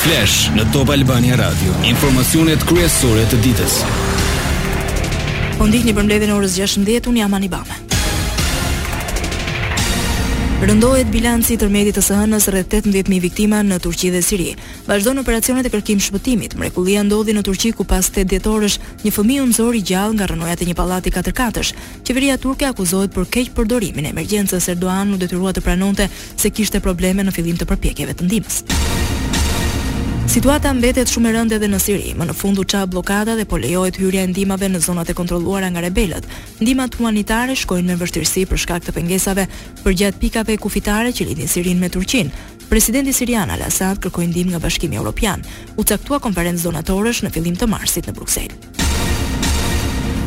Flash në Top Albania Radio, informacionet kryesore të ditës. Po ndiqni përmbledhjen e orës 16, unë jam Anibame. Rëndohet bilanci i tërmetit të së hënës rreth 18000 viktima në Turqi dhe Siri. Vazhdon operacionet e kërkim shpëtimit. Mrekullia ndodhi në Turqi ku pas 80 orësh një fëmijë u nxor i gjallë nga rrënojat e një pallati katërkatësh. Qeveria turke akuzohet për keqpërdorimin e emergjencës. Erdogan u detyrua të pranonte se kishte probleme në fillim të përpjekjeve të ndihmës. Situata mbetet shumë e rëndë edhe në Siri. Më në fund u ça bllokada dhe po lejohet hyrja e ndihmave në zonat e kontrolluara nga rebelët. Ndihmat humanitare shkojnë me vështirësi për shkak të pengesave përgjatë pikave kufitare që lidhin Sirinë me Turqinë. Presidenti sirian Al-Assad kërkoi ndihmë nga Bashkimi Evropian, u caktua konferencë donatorësh në fillim të marsit në Bruksel.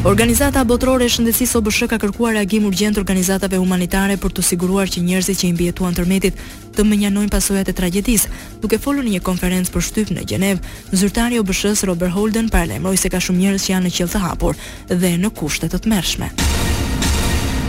Organizata Botërore e Shëndetësisë OBSH ka kërkuar reagim urgjent organizatave humanitare për t'u siguruar që njerëzit që i mbijetuan tërmetit të mënjanojnë pasojat e tragjedisë. Duke folur në një konferencë për shtyp në Gjenevë, zyrtari i OBSH-së Robert Holden paralajmëroi se ka shumë njerëz që janë në qiell të hapur dhe në kushte të tmerrshme.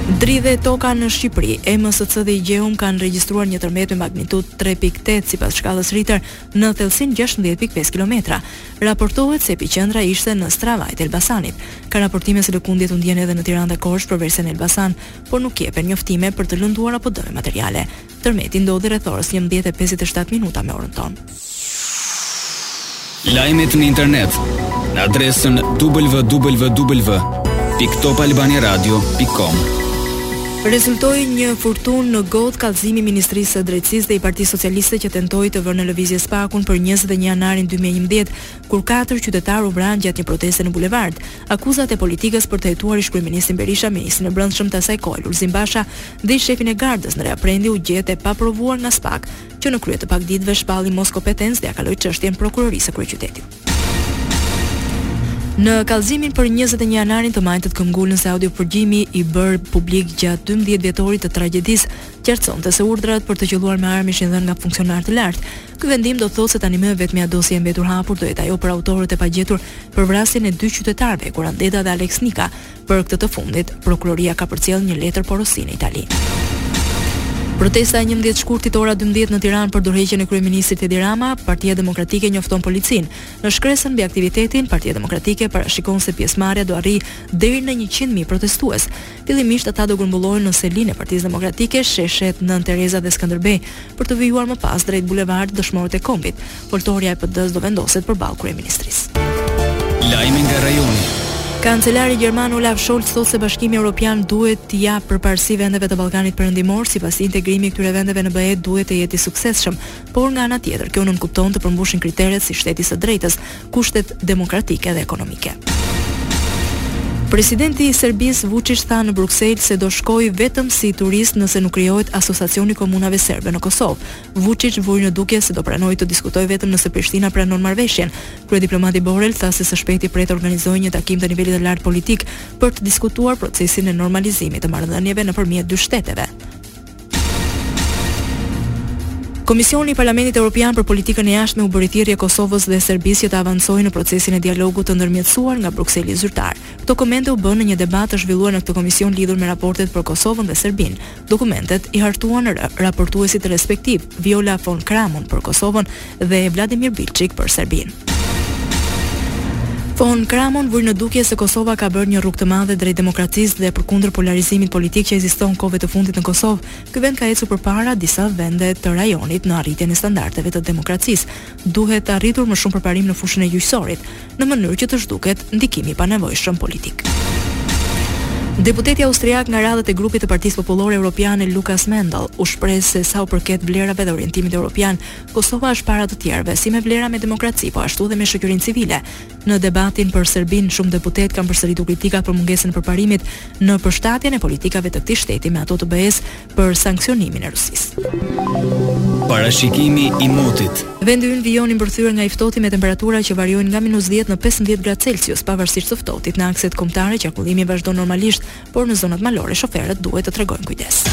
Dridhet toka në Shqipëri, EMSC dhe IGJEUM kanë regjistruar një tërmet me magnitudë tre pikë tetë sipas shkallës Rihter, në thellësinë gjashtëmbëdhjetë pikë pesë kilometra. Raportohet se epiqendra ishte në Stravaj të Elbasanit. Ka raportime se lëkundjet u ndjenë edhe në Tiranë dhe Korçë, përveçse në Elbasan, por nuk jepen njoftime për të lënduar apo dëme materiale. Tërmeti ndodhi rreth orës njëmbëdhjetë e pesëdhjetë e shtatë minuta me orën tonë. Lajmet në internet në adresën www.topalbaniaradio.com. Rezultoi një furtunë në gotë kallëzimi i Ministrisë së Drejtësisë dhe i Partisë Socialiste që tentoi të vërë në lëvizje SPAK-un për njëzet e një janarin dy mijë e njëmbëdhjetë, kur katër qytetarë u vranë gjatë një proteste në bulevard. Akuzat e politikës për të hetuar ish-kryeministrin Berisha, ministrin e Brendshëm të asaj kohe Lulzim Basha dhe ish-shefin e Gardës Ndrea Prendi u gjet e paprovuar nga SPAK, që në krye të pak ditëve shpalli moskompetencë dhe ia kaloi çështjen Prokurorisë së Kryeqytetit. Në kallëzimin për njëzet e një janarin të majtët këmbgulën se audiopërgjimi i bërë publik gjatë 12 vjetorit të tragjedisë qartësonte se urdhrat për të qëlluar me armë ishin dhënë nga funksionarë të lartë. Ky vendim do të thotë se tanimë e vetmja dosje e mbetur hapur do jetë ajo për autorët e pagjetur për vrasjen e dy qytetarëve, Hekuran Deda dhe Aleks Nika, Për këtë të fundit, prokuroria ka përcjellë një letërporosi në Itali. Protesta e 11 shkurtit ora 12 në Tiranë për dorëheqjen e kryeministrit Edi Rama, Partia Demokratike njofton policinë. Në shkresën mbi aktivitetin, Partia Demokratike parashikon se pjesëmarrja do arrijë deri në 100.000 protestues. Fillimisht ata do grumbullohen në selinë e Partisë Demokratike, sheshet Nënë Tereza dhe Skënderbej, për të vijuar më pas drejt bulevardit Dëshmorët e Kombit. Foltorja e PD-së do vendoset përballë kryeministrisë. Lajme nga rajoni. Kancelari gjerman Olaf Scholz thotë se Bashkimi Evropian duhet t'i japë përparësi vendeve të Ballkanit Perëndimor, sipas tij integrimi i këtyre vendeve në BE duhet të jetë i suksesshëm, por nga ana tjetër kjo nënkupton të përmbushin kriteret si shteti i së drejtës, kushtet demokratike dhe ekonomike. Presidenti i Serbisë Vuçiç tha në Bruksel se do shkojë vetëm si turist nëse nuk krijohet Asociacioni i Komunave Serbe në Kosovë. Vuçiç vuri në dukje se do pranojë të diskutojë vetëm nëse Prishtina pranon marrëveshjen. Kryediplomati Borrell tha se së shpejti pret të organizojë një takim të nivelit të lartë politik për të diskutuar procesin e normalizimit të marrëdhënieve nëpërmjet dy shteteve. Komisioni i Parlamentit Evropian për Politikën e Jashtme u bëri thirrje Kosovës dhe Serbisë që të avancojnë në procesin e dialogut të ndërmjetësuar nga Brukseli zyrtar. Këto komente u bënë në një debat të zhvilluar në këtë komision lidhur me raportet për Kosovën dhe Serbinë. Dokumentet i hartuan raportuesit respektivë Viola von Kramon për Kosovën dhe Vladimir Bilçik për Serbinë. Von Kramon vuri në dukje se Kosova ka bërë një rrugë të madhe drejt demokracisë dhe përkundër polarizimit politik që ekziston kohëve të fundit në Kosovë. Ky vend ka ecur përpara disa vende të rajonit në arritjen e standardeve të demokracisë, Duhet arritur më shumë përparim në fushën e gjyqësorit, në mënyrë që të zhduket ndikimi i panevojshëm politik. Deputeti austriak nga radhët e grupit të Partisë Popullore Europiane Lukas Mandl u shpreh se sa u përket vlerave dhe orientimit europian, Kosova është para të tjerëve, si me vlera me demokraci, po ashtu dhe me shoqërinë civile. Në debatin për Serbinë, shumë deputetë kanë përsëritur kritika për mungesën e përparimit në përshtatjen e politikave të këtij shteti me ato të BE-së, për sanksionimin e Rusisë. Parashikimi i motit. Vendi ynë vijon i mbërthyer nga i ftohti me temperatura që variojnë nga minus 10 në 15 gradë Celsius, pavarësisht të ftohtit. Në akset kombëtare qarkullimi vazhdon normalisht, por në zonat malore shoferët duhet të tregojnë kujdes.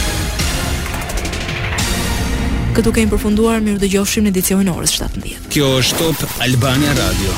Këtu kemi përfunduar, mirudëgjofshim në edicionin e orës 17. Kjo është Top Albania Radio.